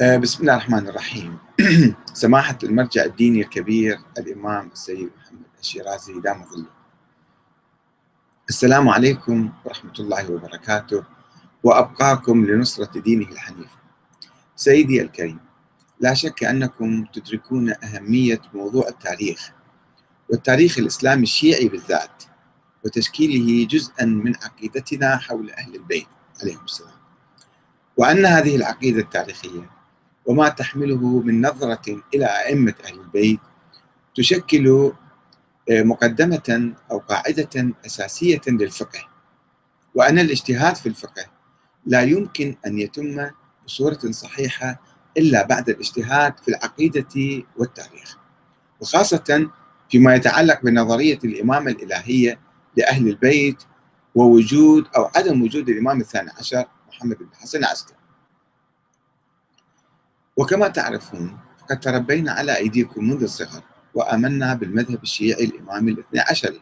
آه، بسم الله الرحمن الرحيم. سماحة المرجع الديني الكبير الإمام السيد محمد الشيرازي دام ظله السلام عليكم ورحمة الله وبركاته وأبقاكم لنصرة دينه الحنيف. سيدي الكريم لا شك أنكم تدركون أهمية موضوع التاريخ والتاريخ الإسلامي الشيعي بالذات وتشكيله جزءا من عقيدتنا حول أهل البيت عليهم السلام. وأن هذه العقيدة التاريخية وما تحمله من نظرة إلى أئمة أهل البيت تشكل آه، مقدمة أو قاعدة أساسية للفقه. وأن الاجتهاد في الفقه لا يمكن أن يتم بصورة صحيحة إلا بعد الاجتهاد في العقيدة والتاريخ. وخاصة فيما يتعلق بنظرية الإمامة الإلهية لأهل البيت ووجود أو عدم وجود الإمام الثاني عشر محمد بن حسن العسكري. وكما تعرفون فقد تربينا على أيديكم منذ الصغر وآمنا بالمذهب الشيعي الإمامي الاثني عشري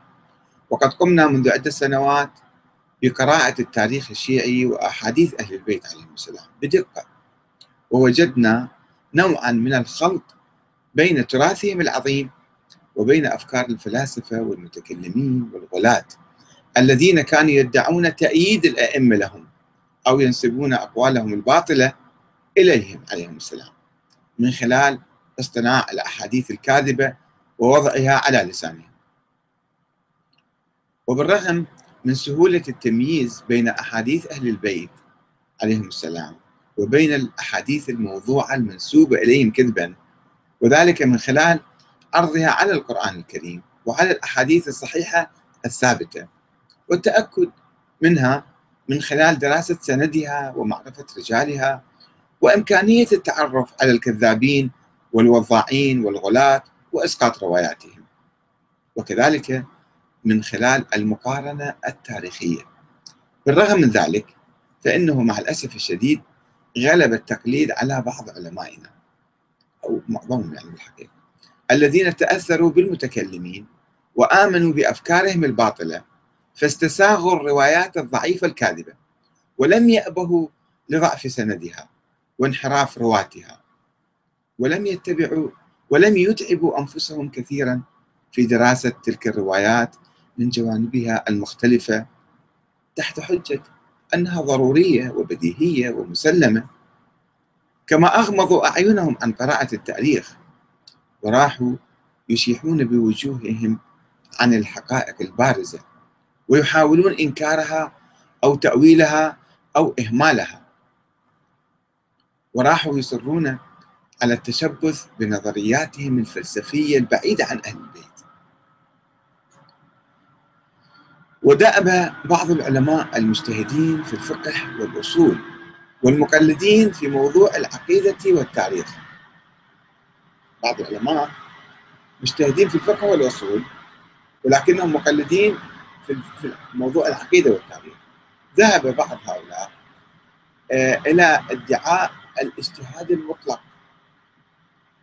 وقد قمنا منذ عدة سنوات بقراءة التاريخ الشيعي وأحاديث أهل البيت عليهم السلام بدقة. ووجدنا نوعا من الخلط بين تراثهم العظيم وبين أفكار الفلاسفة والمتكلمين والغلاة الذين كانوا يدعون تأييد الأئمة لهم أو ينسبون أقوالهم الباطلة إليهم عليهم السلام. من خلال اصطناع الأحاديث الكاذبة ووضعها على لسانهم. وبالرغم من سهولة التمييز بين أحاديث أهل البيت عليهم السلام وبين الأحاديث الموضوعة المنسوبة إليهم كذبا وذلك من خلال عرضها على القرآن الكريم وعلى الأحاديث الصحيحة الثابتة والتأكد منها من خلال دراسة سندها ومعرفة رجالها وإمكانية التعرف على الكذابين والوضاعين والغلاة وإسقاط رواياتهم. وكذلك من خلال المقارنة التاريخية. بالرغم من ذلك فإنه مع الأسف الشديد غلب التقليد على بعض علمائنا أو معظمهم يعني بالحقيقة الذين تأثروا بالمتكلمين وآمنوا بأفكارهم الباطلة فاستساغوا الروايات الضعيفة الكاذبة ولم يأبهوا لضعف سندها. وانحراف رواتها. ولم يتبعوا ولم يتعبوا أنفسهم كثيرا في دراسة تلك الروايات من جوانبها المختلفة تحت حجة أنها ضرورية وبديهية ومسلمة كما أغمضوا أعينهم عن قراءة التاريخ وراحوا يشيحون بوجوههم عن الحقائق البارزة ويحاولون إنكارها أو تأويلها أو إهمالها. وراحوا يصرون على التشبث بنظرياتهم الفلسفية البعيدة عن أهل البيت. ودأب بعض العلماء المجتهدين في الفقه والأصول والمقلدين في موضوع العقيدة والتاريخ. بعض العلماء مجتهدين في الفقه والأصول ولكنهم مقلدين في موضوع العقيدة والتاريخ. ذهب بعض هؤلاء آه، إلى ادعاء الاجتهاد المطلق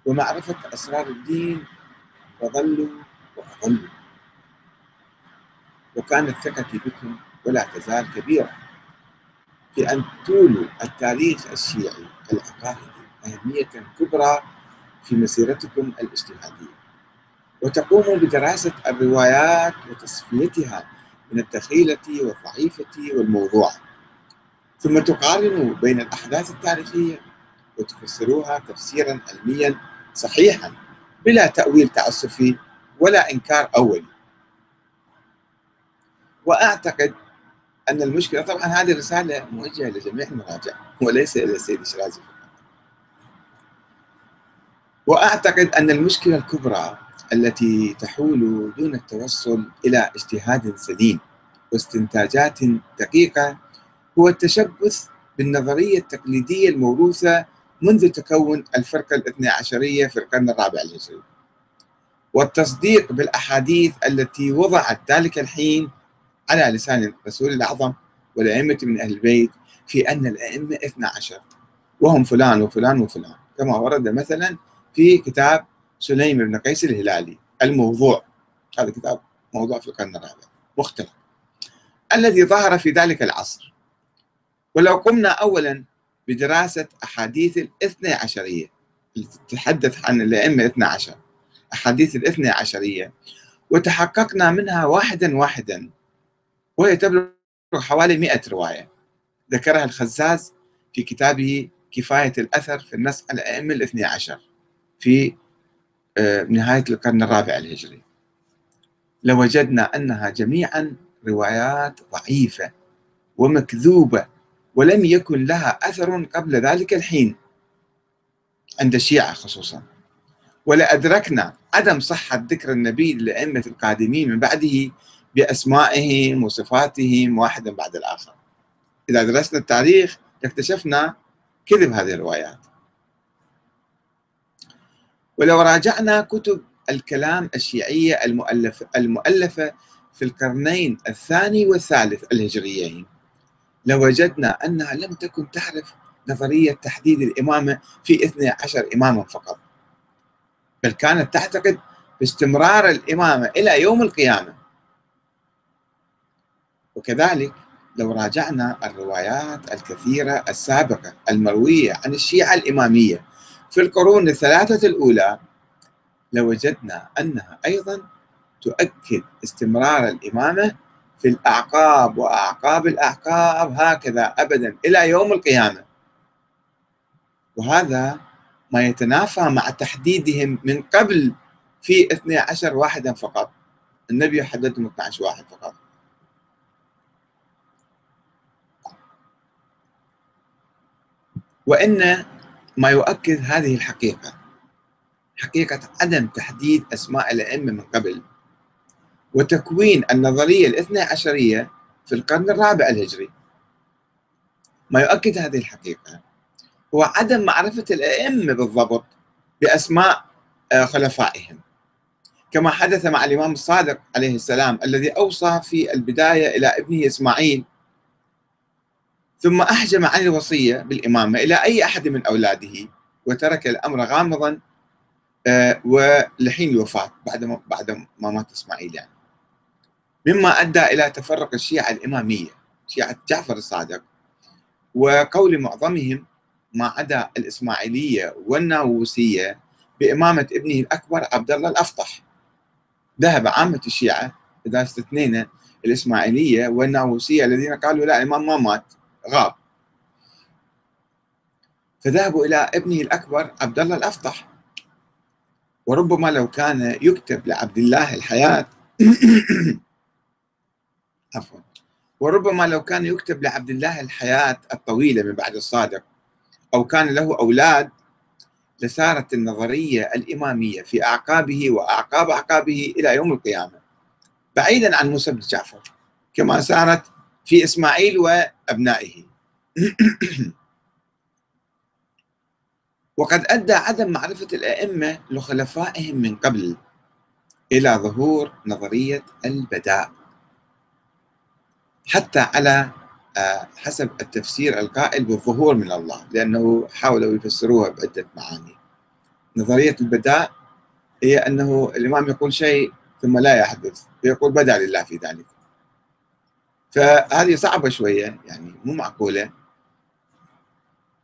ومعرفة أسرار الدين وظلوا وأظلوا وكانت ثقتي بكم ولا تزال كبيرة في أن تولوا التاريخ الشيعي العقائدي أهمية كبرى في مسيرتكم الاجتهادية. وتقوموا بدراسة الروايات وتصفيتها من الثقيلة والضعيفة والموضوعة. ثم تقارنوا بين الأحداث التاريخية وتفسروها تفسيرا علميا صحيحا بلا تأويل تعسفي ولا إنكار أولي. وأعتقد أن المشكلة طبعا هذه رسالة موجهة لجميع المراجع وليس إلى السيد الشرازي وأعتقد أن المشكلة الكبرى التي تحول دون التوصل إلى اجتهاد سليم واستنتاجات دقيقة هو التشبث بالنظرية التقليدية الموروثة منذ تكون الفرقة الاثنى عشرية في القرن الرابع الهجري. والتصديق بالأحاديث التي وضعت ذلك الحين على لسان الرسول الأعظم والأئمة من أهل البيت في أن الأئمة اثنى عشر. وهم فلان وفلان وفلان. كما ورد مثلا في كتاب سليم بن قيس الهلالي الموضوع. هذا كتاب موضوع في القرن الرابع. مختلف. الذي ظهر في ذلك العصر ولو قمنا اولا بدراسة أحاديث الاثنى عشرية اللي تتحدث عن الأئمة الاثنى عشر أحاديث الاثنى عشرية وتحققنا منها واحدا واحدا وهي تبلغ حوالي مئة رواية. ذكرها الخزاز في كتابه كفاية الأثر في النص على الأئمة الاثنى عشر في آه، نهاية القرن الرابع الهجري. لوجدنا أنها جميعا روايات ضعيفة ومكذوبة ولم يكن لها أثر قبل ذلك الحين. عند الشيعة خصوصا. ولأدركنا عدم صحة ذكر النبي للأئمة القادمين من بعده بأسمائهم وصفاتهم واحدا بعد الآخر. إذا درسنا التاريخ اكتشفنا كذب هذه الروايات. ولو راجعنا كتب الكلام الشيعية المؤلفة, المؤلفة في القرنين الثاني والثالث الهجريين. لوجدنا أنها لم تكن تعرف نظرية تحديد الإمامة في 12 إماما فقط. بل كانت تعتقد باستمرار الإمامة إلى يوم القيامة. وكذلك لو راجعنا الروايات الكثيرة السابقة المروية عن الشيعة الإمامية في القرون الثلاثة الأولى لوجدنا أنها أيضا تؤكد استمرار الإمامة في الأعقاب وأعقاب الأعقاب هكذا أبدا إلى يوم القيامة. وهذا ما يتنافى مع تحديدهم من قبل في 12 واحدا فقط. النبي حددهم 12 واحد فقط. وإن ما يؤكد هذه الحقيقة حقيقة عدم تحديد أسماء الأئمة من قبل. وتكوين النظرية الاثنى عشرية في القرن الرابع الهجري. ما يؤكد هذه الحقيقة هو عدم معرفة الأئمة بالضبط بأسماء آه، خلفائهم. كما حدث مع الإمام الصادق عليه السلام الذي أوصى في البداية إلى ابنه إسماعيل ثم أحجم عن الوصية بالإمامة إلى أي أحد من أولاده وترك الأمر غامضا آه، ولحين الوفاة بعد ما بعد ما مات إسماعيل يعني. مما أدى إلى تفرق الشيعة الإمامية شيعة جعفر الصادق. وقول معظمهم ما عدا الإسماعيلية والناووسية بإمامة ابنه الأكبر عبد الله الأفطح ذهب عامة الشيعة إذا استثنينا الإسماعيلية والناووسية الذين قالوا لا الإمام ما مات غاب. فذهبوا إلى ابنه الأكبر عبد الله الأفطح وربما لو كان يكتب لعبد الله الحياة عفوا. وربما لو كان يكتب لعبد الله الحياة الطويلة من بعد الصادق أو كان له أولاد لسارت النظرية الإمامية في أعقابه وأعقاب أعقابه إلى يوم القيامة. بعيدا عن موسى بن جعفر كما سارت في إسماعيل وأبنائه. وقد أدى عدم معرفة الأئمة لخلفائهم من قبل إلى ظهور نظرية البداء. حتى على آه، حسب التفسير القائل بالظهور من الله لأنه حاولوا يفسروها بعدة معاني. نظرية البداء هي أنه الإمام يقول شيء ثم لا يحدث يقول بدا لله في ذلك. فهذه صعبة شوية يعني مو معقولة.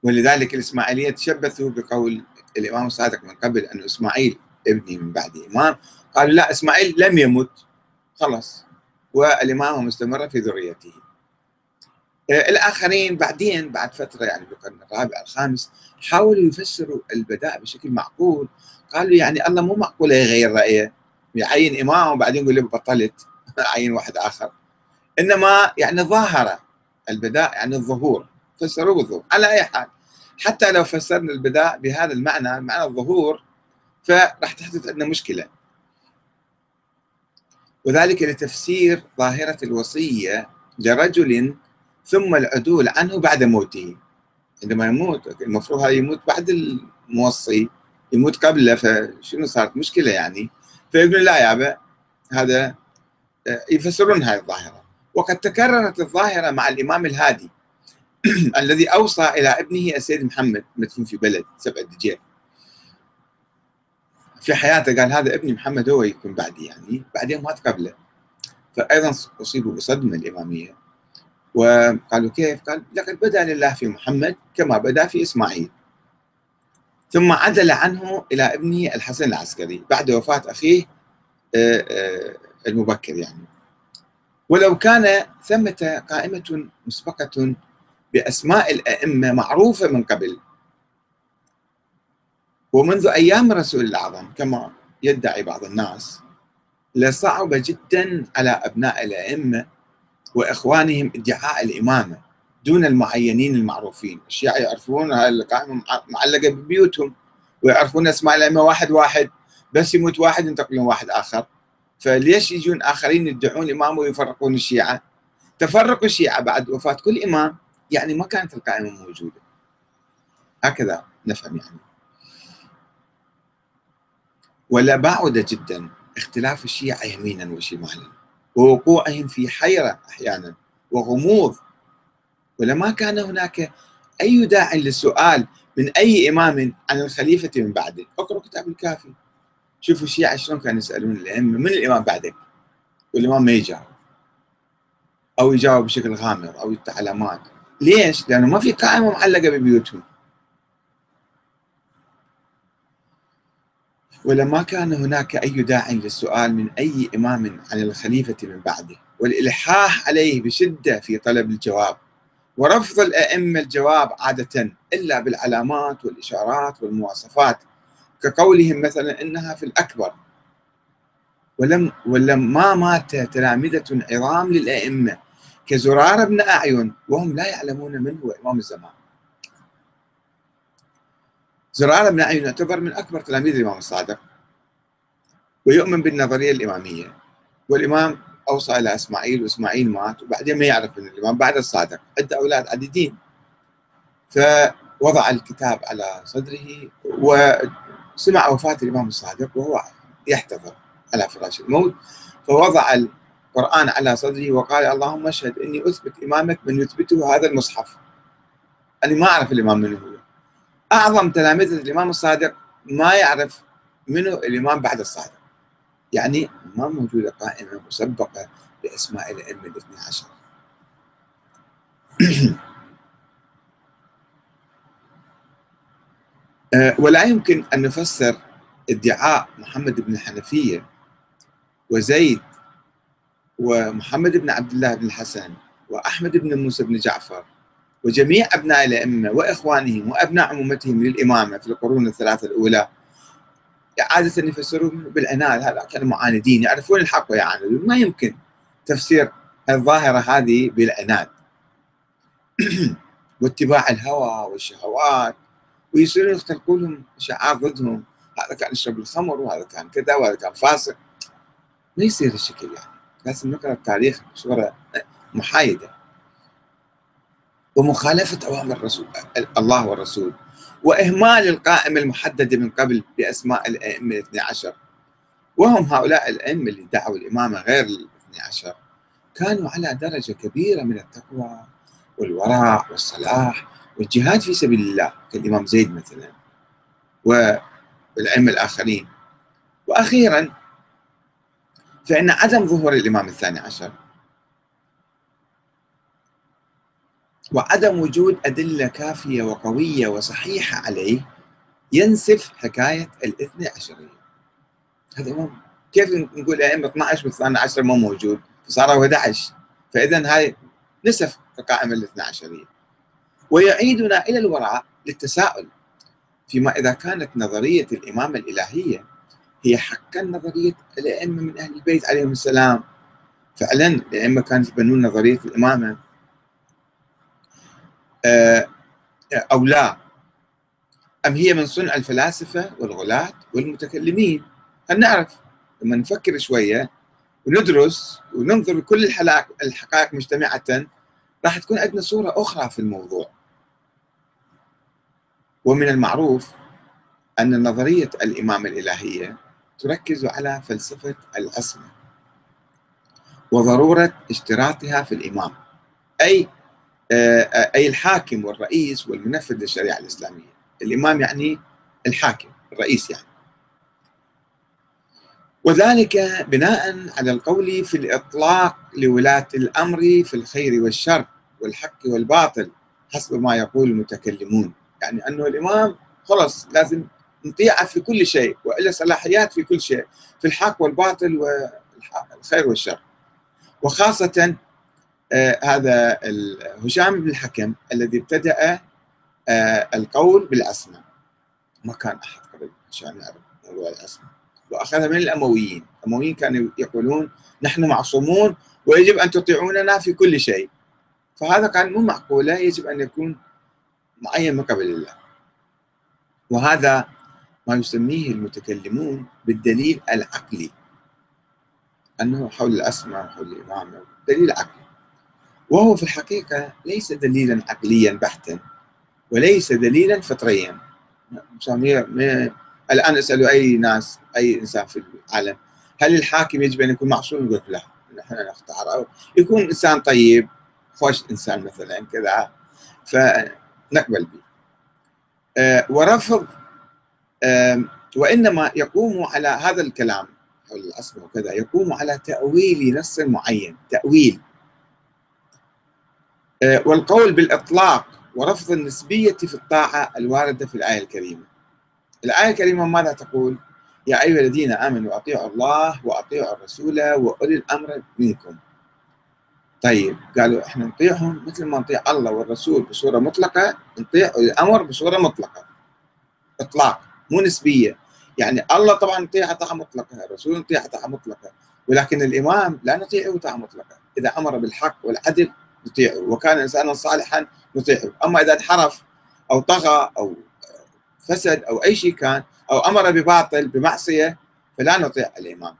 ولذلك الإسماعيلية تشبثوا بقول الإمام الصادق من قبل أن إسماعيل ابني من بعد إمام. قالوا لا إسماعيل لم يمت خلص والإمامة مستمرة في ذريته. آه، الآخرين بعدين بعد فترة يعني بالقرن الرابع الخامس حاولوا يفسروا البداء بشكل معقول. قالوا يعني الله مو معقول يغير رأيه. يعين إمام وبعدين يقول له بطلت. عين واحد آخر. إنما يعني ظاهرة البداء يعني الظهور. فسروه بالظهور على أي حال حتى لو فسرنا البداء بهذا المعنى معنى الظهور فراح تحدث عندنا مشكلة. وذلك لتفسير ظاهرة الوصية لرجل ثم العدول عنه بعد موته. عندما يموت المفروض هذا يموت بعد الموصي يموت قبله فشنو صارت مشكلة يعني؟ فيقول لا يابا هذا يفسرون هذه الظاهرة. وقد تكررت الظاهرة مع الإمام الهادي الذي أوصى إلى ابنه السيد محمد مدفون في بلد سبع دجيل في حياته قال هذا ابني محمد هو يكون بعدي يعني بعدين مات قبله فأيضا أصيبوا بصدمة الإمامية. وقالوا كيف؟ قال لقد بدا لله في محمد كما بدا في إسماعيل. ثم عدل عنه إلى ابنه الحسن العسكري بعد وفاة أخيه آه، آه، المبكر يعني. ولو كان ثمة قائمة مسبقة بأسماء الأئمة معروفة من قبل ومنذ أيام الرسول الأعظم كما يدعي بعض الناس لصعب جدا على أبناء الأئمة وإخوانهم ادعاء الإمامة دون المعينين المعروفين. الشيعة يعرفون هاي القائمة معلقة ببيوتهم ويعرفون أسماء الأئمة واحد واحد بس يموت واحد ينتقلون واحد آخر. فليش يجون آخرين يدعون إمام ويفرقون الشيعة؟ تفرق الشيعة بعد وفاة كل إمام يعني ما كانت القائمة موجودة. هكذا نفهم يعني. ولا بعد جدا. اختلاف الشيعة يمينا وشمالا ووقوعهم في حيرة أحيانا وغموض. ولما كان هناك أي داع للسؤال من أي إمام عن الخليفة من بعده اقرأ كتاب الكافي. شوفوا الشيعة شلون كانوا يسألون الأئمة. من الإمام بعدك؟ والإمام ما يجاوب. أو يجاوب بشكل غامض أو علامات ليش؟ لأنه ما في قائمة معلقة ببيوتهم. ولما كان هناك أي داع للسؤال من أي إمام عن الخليفة من بعده والإلحاح عليه بشدة في طلب الجواب. ورفض الأئمة الجواب عادة إلا بالعلامات والإشارات والمواصفات كقولهم مثلا إنها في الأكبر. ولم ولما مات تلامذة عظام للأئمة كزرار بن أعين وهم لا يعلمون من هو إمام الزمان. زرار بن أعين يعتبر من أكبر تلاميذ الإمام الصادق ويؤمن بالنظرية الإمامية. والإمام أوصى إلى إسماعيل وإسماعيل مات وبعدين ما يعرف من الإمام بعد الصادق. عنده أولاد عديدين فوضع الكتاب على صدره وسمع وفاة الإمام الصادق وهو يحتضر على فراش الموت. فوضع القرآن على صدره وقال اللهم اشهد إني أثبت إمامك من يثبته هذا المصحف. أنا ما أعرف الإمام من هو. أعظم تلامذة الإمام الصادق ما يعرف منه الإمام بعد الصادق. يعني ما موجودة قائمة مسبقة بأسماء الأئمة الاثني عشر. آه، ولا يمكن أن نفسر ادعاء محمد بن الحنفية وزيد ومحمد بن عبد الله بن الحسن وأحمد بن موسى بن جعفر وجميع أبناء الأئمة وإخوانهم وأبناء عمومتهم للإمامة في القرون الثلاثة الأولى. عادة يفسرون بالعناد هذا كانوا معاندين يعرفون الحق ويعاندون. ما يمكن تفسير الظاهرة هذه بالعناد واتباع الهوى والشهوات. ويصيرون يختلقون لهم شعار ضدهم. هذا كان يشرب الخمر وهذا كان كذا وهذا كان فاسق. ما يصير الشكل يعني. لازم نقرأ التاريخ بصورة محايدة. ومخالفة أوامر الرسول الله والرسول وإهمال القائمة المحددة من قبل بأسماء الأئمة الاثني عشر. وهم هؤلاء الأئمة اللي دعوا الإمامة غير الاثني عشر. كانوا على درجة كبيرة من التقوى والورع والصلاح والجهاد في سبيل الله كالإمام زيد مثلا والأئمة الآخرين. وأخيرا فإن عدم ظهور الإمام الثاني عشر وعدم وجود أدلة كافية وقوية وصحيحة عليه ينسف حكاية الاثنى عشرية هذا هو كيف نقول أئمة 12 والثاني عشر ما موجود؟ فصاروا 11 فإذا هاي نسف القائمة الاثنى عشرية ويعيدنا إلى الوراء للتساؤل فيما إذا كانت نظرية الإمامة الإلهية هي حقا نظرية الأئمة من أهل البيت عليهم السلام. فعلا الأئمة كانوا يتبنون نظرية الإمامة. أو لا. أم هي من صنع الفلاسفة والغلاة والمتكلمين؟ هل نعرف؟ لما نفكر شوية وندرس وننظر لكل الحقائق مجتمعة راح تكون عندنا صورة أخرى في الموضوع. ومن المعروف أن نظرية الإمامة الإلهية تركز على فلسفة العصمة وضرورة اشتراطها في الإمام. أي آه، آه، أي الحاكم والرئيس والمنفذ للشريعة الإسلامية. الإمام يعني الحاكم الرئيس يعني. وذلك بناء على القول في الإطلاق لولاة الأمر في الخير والشر والحق والباطل حسب ما يقول المتكلمون. يعني أنه الإمام خلص لازم نطيعه في كل شيء وإلا صلاحيات في كل شيء في الحق والباطل والخير والشر. وخاصة آه هذا هشام بن الحكم الذي ابتدأ آه القول بالأسماء. ما كان أحد قبل عشان يعرف موضوع الأسماء. وأخذها من الأمويين. الأمويين كانوا يقولون نحن معصومون ويجب أن تطيعوننا في كل شيء. فهذا كان مو معقولة يجب أن يكون معين من قبل الله. وهذا ما يسميه المتكلمون بالدليل العقلي. أنه حول الأسماء حول الإمامة. دليل عقلي. وهو في الحقيقة ليس دليلا عقليا بحتا وليس دليلا فطريا. الآن اسألوا أي ناس أي إنسان في العالم هل الحاكم يجب أن يكون معصوم؟ يقول لا نحن نختار. أو يكون إنسان طيب خوش إنسان مثلا كذا فنقبل به. أه ورفض وإنما يقوم على هذا الكلام الأسماء وكذا يقوم على تأويل نص معين تأويل. والقول بالإطلاق ورفض النسبية في الطاعة الواردة في الآية الكريمة. الآية الكريمة ماذا تقول؟ يا أيها الذين آمنوا أطيعوا الله وأطيعوا الرسول وأولي الأمر منكم. طيب قالوا إحنا نطيعهم مثل ما نطيع الله والرسول بصورة مطلقة نطيع الأمر بصورة مطلقة. إطلاق مو نسبية. يعني الله طبعا نطيعه طاعة مطلقة الرسول نطيعه طاعة مطلقة ولكن الإمام لا نطيعه طاعة مطلقة. إذا أمر بالحق والعدل نطيعه وكان إنسانا صالحا نطيعه أما إذا انحرف أو طغى أو فسد أو أي شيء كان أو أمر بباطل بمعصية فلا نطيع الإمام.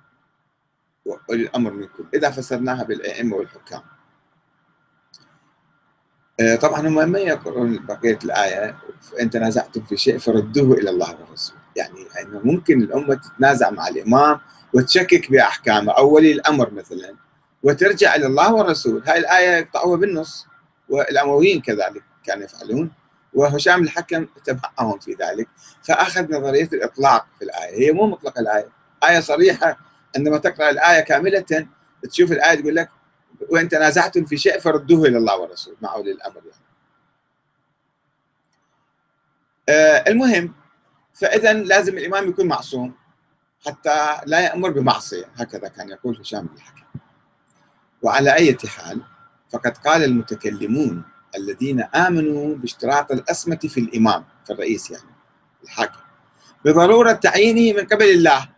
وأولي الأمر منكم. إذا فسرناها بالأئمة والحكام. آه، طبعا هم ما يقرؤون بقية الآية. فإن تنازعتم في شيء فردوه إلى الله والرسول. يعني أنه ممكن الأمة تتنازع مع الإمام وتشكك بأحكامه. أو ولي الأمر مثلا. وترجع إلى الله والرسول هاي الآية يقطعوها بالنص والأمويين كذلك كانوا يفعلون وهشام الحكم تبعهم في ذلك فأخذ نظرية الإطلاق في الآية. هي مو مطلق الآية آية صريحة. عندما تقرأ الآية كاملة تشوف الآية تقول لك وإن تنازعتم في شيء فردوه إلى الله والرسول مع أولي الأمر يعني. آه المهم فإذا لازم الإمام يكون معصوم حتى لا يأمر بمعصية هكذا كان يقول هشام بن الحكم. وعلى أي حال فقد قال المتكلمون الذين آمنوا باشتراط الأسمة في الإمام في الرئيس يعني الحاكم. بضرورة تعيينه من قبل الله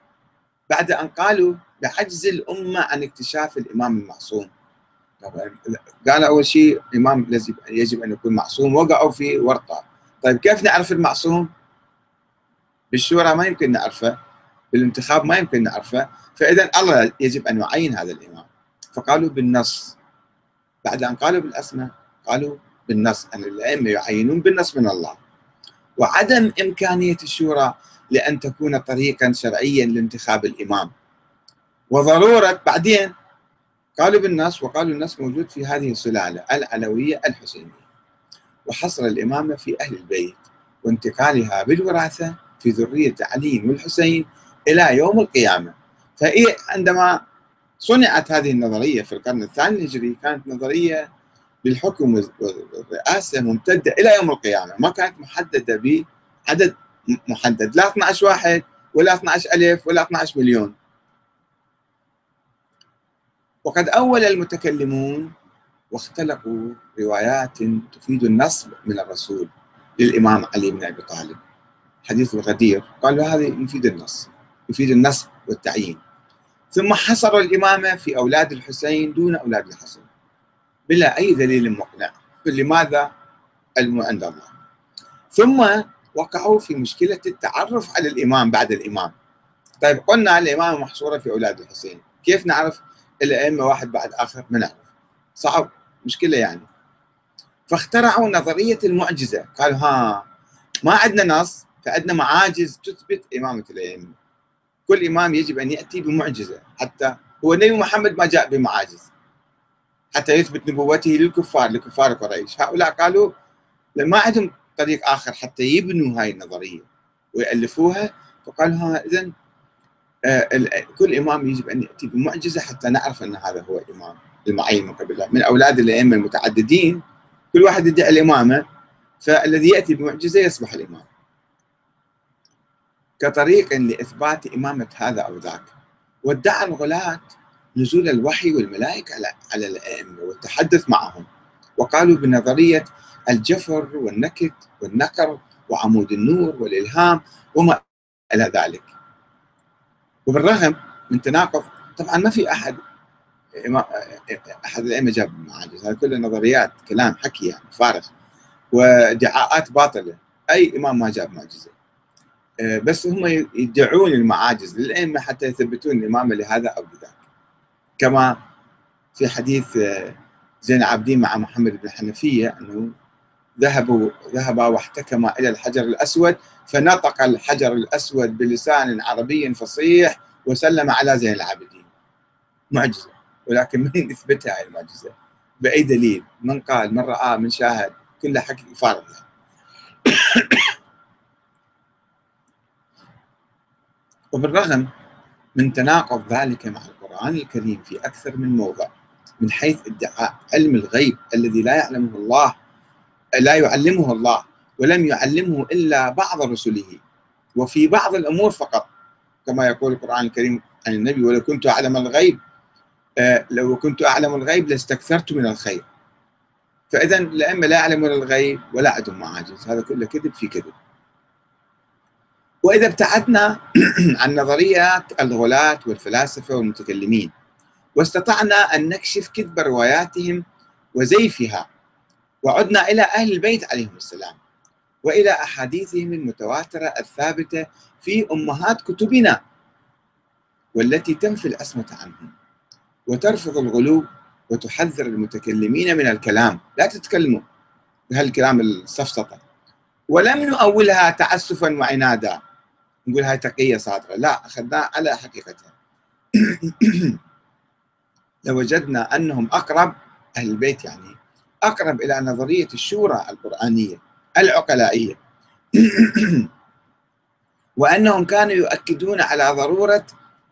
بعد أن قالوا بعجز الأمة عن اكتشاف الإمام المعصوم. قال أول شيء إمام يجب أن يكون معصوم وقعوا في ورطة. طيب كيف نعرف المعصوم؟ بالشورى ما يمكن نعرفه بالانتخاب ما يمكن نعرفه فإذا الله يجب أن يعين هذا الإمام. فقالوا بالنص. بعد أن قالوا بالأسماء قالوا بالنص. أن الأئمة يعينون بالنص من الله. وعدم إمكانية الشورى لأن تكون طريقا شرعيا لانتخاب الإمام. وضرورة بعدين قالوا بالنص وقالوا النص موجود في هذه السلالة العلوية الحسينية. وحصر الإمامة في أهل البيت وانتقالها بالوراثة في ذرية علي والحسين إلى يوم القيامة. فهي عندما صنعت هذه النظرية في القرن الثاني الهجري كانت نظرية للحكم والرئاسة ممتدة إلى يوم القيامة. ما كانت محددة بعدد محدد لا 12 واحد ولا 12 ألف ولا 12 مليون. وقد أول المتكلمون واختلقوا روايات تفيد النصب من الرسول للإمام علي بن أبي طالب. حديث الغدير قالوا هذا يفيد النص يفيد النصب والتعيين. ثم حصروا الإمامة في أولاد الحسين دون أولاد الحسن بلا أي دليل مقنع. لماذا؟ علم عند الله. ثم وقعوا في مشكلة التعرف على الإمام بعد الإمام. طيب قلنا الإمام محصورة في أولاد الحسين. كيف نعرف؟ الأئمة واحد بعد آخر ما نعرف. صعب. مشكلة يعني. فاخترعوا نظرية المعجزة. قالوا ها ما عندنا نص فعندنا معاجز تثبت إمامة الأئمة. كل إمام يجب أن يأتي بمعجزة حتى هو النبي محمد ما جاء بمعاجز حتى يثبت نبوته للكفار لكفار قريش. هؤلاء قالوا ما عندهم طريق آخر حتى يبنوا هاي النظرية ويألفوها فقالوا ها إذن آه، كل إمام يجب أن يأتي بمعجزة حتى نعرف أن هذا هو الإمام المعين من قبل الله من أولاد الأئمة المتعددين. كل واحد يدعي الإمامة فالذي يأتي بمعجزة يصبح الإمام. كطريق لإثبات إمامة هذا أو ذاك. وادعى الغلاة نزول الوحي والملائكة على الأئمة والتحدث معهم. وقالوا بنظرية الجفر والنكت والنكر وعمود النور والإلهام وما إلى ذلك. وبالرغم من تناقض طبعا ما في أحد أحد الأئمة جاب معاجز هذه كلها نظريات كلام حكي يعني فارغ. وادعاءات باطلة. أي إمام ما جاب معجزة. بس هم يدعون المعاجز للأئمة حتى يثبتون الإمامة لهذا أو لذاك. كما في حديث آه، زين العابدين مع محمد بن حنفية أنه ذهبوا ذهبا واحتكما إلى الحجر الأسود فنطق الحجر الأسود بلسان عربي فصيح وسلم على زين العابدين. معجزة. ولكن من يثبتها هاي المعجزة؟ بأي دليل؟ من قال؟ من رأى؟ من شاهد؟ كله حكي فارغ وبالرغم من تناقض ذلك مع القرآن الكريم في أكثر من موضع من حيث ادعاء علم الغيب الذي لا يعلمه الله لا يعلمه الله ولم يعلمه إلا بعض رسله وفي بعض الأمور فقط كما يقول القرآن الكريم عن النبي ولو كنت أعلم الغيب آه، لو كنت أعلم الغيب لاستكثرت من الخير. فإذا الأئمة لا يعلمون الغيب ولا عندهم معاجز هذا كله كذب في كذب. وإذا ابتعدنا عن نظريات الغلاة والفلاسفة والمتكلمين واستطعنا أن نكشف كذب رواياتهم وزيفها وعدنا إلى أهل البيت عليهم السلام وإلى أحاديثهم المتواترة الثابتة في أمهات كتبنا والتي تنفي العصمة عنهم وترفض الغلو وتحذر المتكلمين من الكلام. لا تتكلموا بهالكلام السفسطة ولم نؤولها تعسفا وعنادا. نقول هاي تقية صادرة. لا أخذناها على حقيقتها. لوجدنا أنهم أقرب أهل البيت يعني أقرب إلى نظرية الشورى القرآنية العقلائية. وأنهم كانوا يؤكدون على ضرورة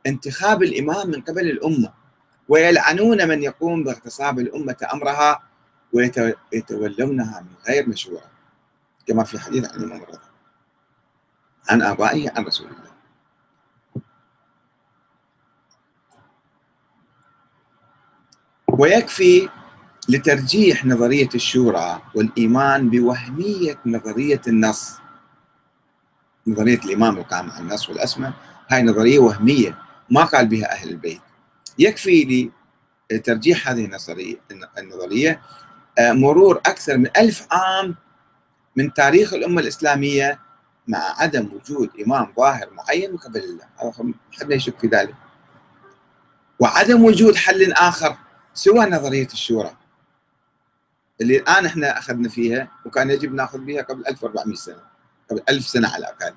انتخاب الإمام من قبل الأمة ويلعنون من يقوم باغتصاب الأمة أمرها ويتولونها من غير مشورة كما في حديث عن الإمام الرضا. عن آبائه عن رسول الله. ويكفي لترجيح نظرية الشورى والإيمان بوهمية نظرية النص. نظرية الإمام القائم على النص والأسماء. هاي نظرية وهمية ما قال بها أهل البيت. يكفي لترجيح هذه النظرية النظرية آه، مرور أكثر من ألف عام من تاريخ الأمة الإسلامية مع عدم وجود إمام ظاهر معين من قبل الله حد يشك في ذلك. وعدم وجود حل آخر سوى نظرية الشورى اللي الآن إحنا أخذنا فيها وكان يجب نأخذ بها قبل 1400 سنة قبل 1000 سنة على الأقل.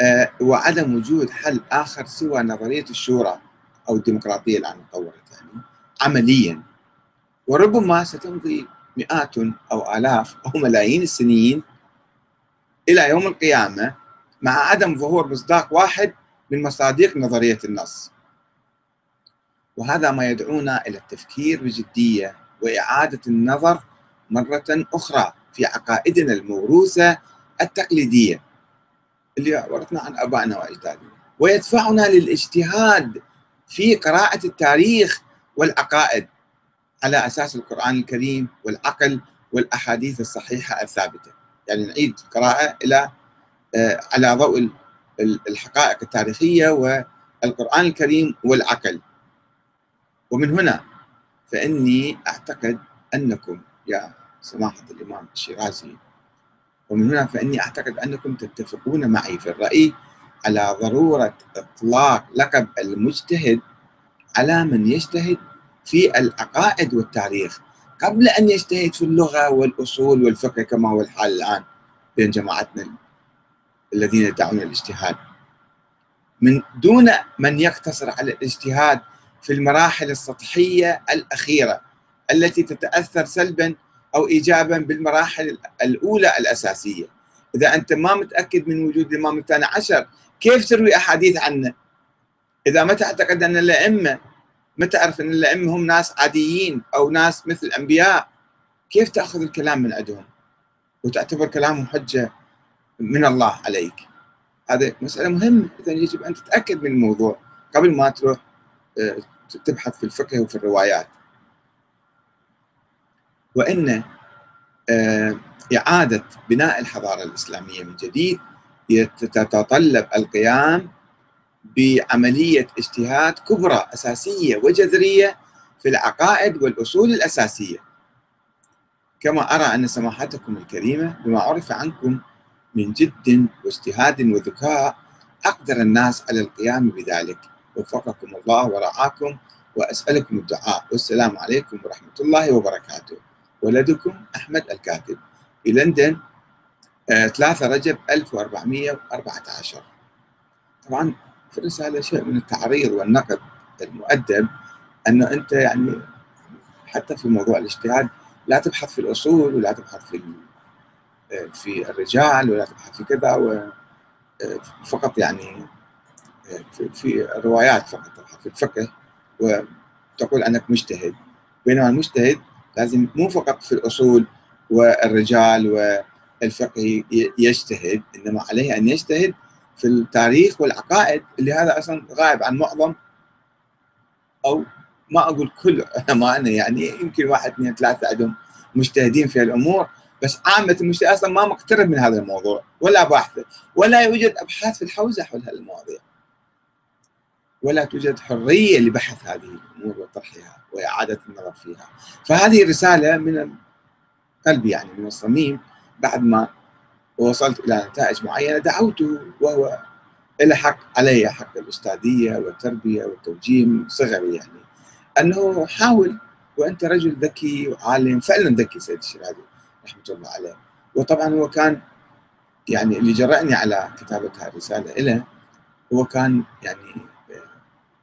أه وعدم وجود حل آخر سوى نظرية الشورى أو الديمقراطية الآن تطورت يعني عمليا. وربما ستمضي مئات أو آلاف أو ملايين السنين إلى يوم القيامة مع عدم ظهور مصداق واحد من مصادق نظرية النص. وهذا ما يدعونا إلى التفكير بجدية وإعادة النظر مرة أخرى في عقائدنا الموروثة التقليدية اللي ورثنا عن أبائنا وأجدادنا ويدفعنا للاجتهاد في قراءة التاريخ والعقائد على أساس القرآن الكريم والعقل والأحاديث الصحيحة الثابتة. يعني نعيد القراءة إلى آه، على ضوء الحقائق التاريخية والقرآن الكريم والعقل. ومن هنا فإني أعتقد أنكم يا سماحة الإمام الشيرازي ومن هنا فإني أعتقد أنكم تتفقون معي في الرأي على ضرورة إطلاق لقب المجتهد على من يجتهد في العقائد والتاريخ. قبل أن يجتهد في اللغة والأصول والفقه كما هو الحال الآن بين جماعتنا الذين يدعون الاجتهاد. من دون من يقتصر على الاجتهاد في المراحل السطحية الأخيرة التي تتأثر سلبا أو إيجابا بالمراحل الأولى الأساسية. إذا أنت ما متأكد من وجود الإمام الثاني عشر كيف تروي أحاديث عنه؟ إذا ما تعتقد أن الأئمة ما تعرف أن الأئمة هم ناس عاديين أو ناس مثل الأنبياء. كيف تأخذ الكلام من عندهم وتعتبر كلامهم حجة من الله عليك. هذه مسألة مهمة. إذا يجب أن تتأكد من الموضوع قبل ما تروح آه، تبحث في الفقه وفي الروايات. وإن آه، إعادة بناء الحضارة الإسلامية من جديد تتطلب القيام بعملية اجتهاد كبرى أساسية وجذرية في العقائد والأصول الأساسية. كما أرى أن سماحتكم الكريمة بما عرف عنكم من جد واجتهاد وذكاء أقدر الناس على القيام بذلك. وفقكم الله ورعاكم وأسألكم الدعاء. والسلام عليكم ورحمة الله وبركاته. ولدكم أحمد الكاتب. في لندن 3 آه، رجب 1414 طبعا في الرسالة شيء من التعريض والنقد المؤدب أنه أنت يعني حتى في موضوع الاجتهاد لا تبحث في الأصول ولا تبحث في في الرجال ولا تبحث في كذا فقط يعني في الروايات فقط تبحث في الفقه وتقول أنك مجتهد. بينما المجتهد لازم مو فقط في الأصول والرجال والفقه يجتهد إنما عليه أن يجتهد في التاريخ والعقائد اللي هذا أصلا غائب عن معظم أو ما أقول كل علمائنا يعني يمكن واحد اثنين ثلاثة عندهم مجتهدين في الأمور بس عامة المجتهد أصلا ما مقترب من هذا الموضوع ولا باحثه ولا يوجد أبحاث في الحوزة حول هالمواضيع. ولا توجد حرية لبحث هذه الأمور وطرحها وإعادة النظر فيها. فهذه رسالة من قلبي يعني من الصميم بعد ما وصلت إلى نتائج معينة دعوته وهو له حق علي حق الأستاذية والتربية والتوجيه صغري يعني. أنه حاول وأنت رجل ذكي وعالم فعلا ذكي سيد الشرادي رحمة الله عليه. وطبعا هو كان يعني اللي جرأني على كتابة هذه الرسالة له هو كان يعني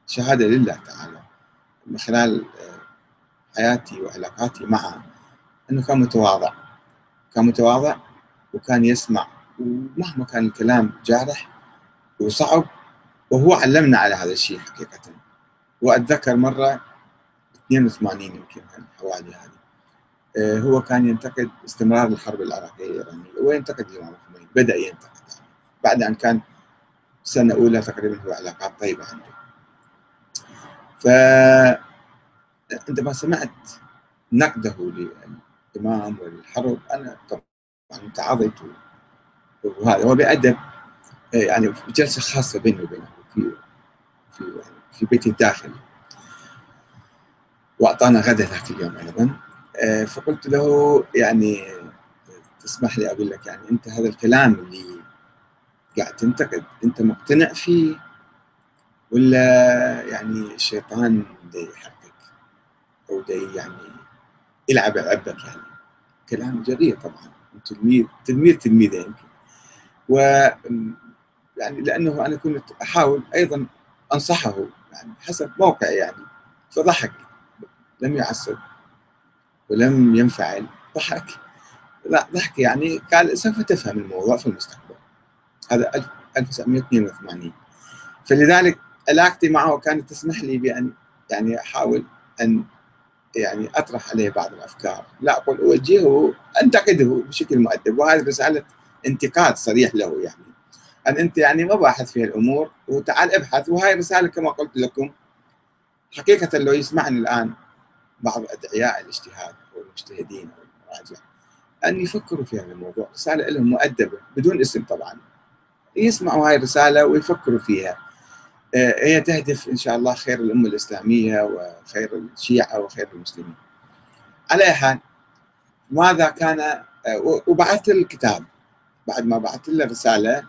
شهادة لله تعالى من خلال حياتي وعلاقاتي معه أنه كان متواضع. كان متواضع وكان يسمع ومهما كان الكلام جارح وصعب وهو علمنا على هذا الشيء حقيقة. وأتذكر مرة 82 يمكن حوالي هذه آه، هو كان ينتقد استمرار الحرب العراقية الإيرانية وينتقد الإمام الخميني بدأ ينتقد. يعني بعد أن كان سنة أولى تقريبا هو علاقات طيبة عنده. فعندما سمعت نقده للإمام وللحرب أنا طبعا تعاضيت وهذا هو بأدب يعني في جلسة خاصة بيني وبينه في في يعني في بيتي الداخلي. وأعطانا غدا ذاك اليوم أيضا. فقلت له يعني تسمح لي أقول لك يعني أنت هذا الكلام اللي قاعد تنتقد أنت مقتنع فيه ولا يعني الشيطان دي يحركك أو دي يعني يلعب عبك يعني؟ كلام جريء طبعا. تلميذ تلميذ تلميذة يمكن. و يعني لأنه أنا كنت أحاول أيضا أنصحه يعني حسب موقعي يعني فضحك. لم يعصب ولم ينفعل ضحك. لا ضحك يعني قال سوف تفهم الموضوع في المستقبل. هذا 1982 فلذلك علاقتي معه كانت تسمح لي بأن يعني أحاول أن يعني أطرح عليه بعض الأفكار، لا أقول أوجهه أنتقده بشكل مؤدب. وهذه رسالة انتقاد صريح له يعني. أن أنت يعني ما باحث في الأمور وتعال ابحث. وهاي رسالة كما قلت لكم حقيقة لو يسمعني الآن بعض أدعياء الاجتهاد والمجتهدين والمراجع أن يفكروا في هذا الموضوع، رسالة لهم مؤدبة بدون اسم طبعا. يسمعوا هاي الرسالة ويفكروا فيها. هي تهدف إن شاء الله خير الامه الإسلامية وخير الشيعة وخير المسلمين. على حال ماذا كان آه، وبعثت الكتاب بعد ما بعثت له رسالة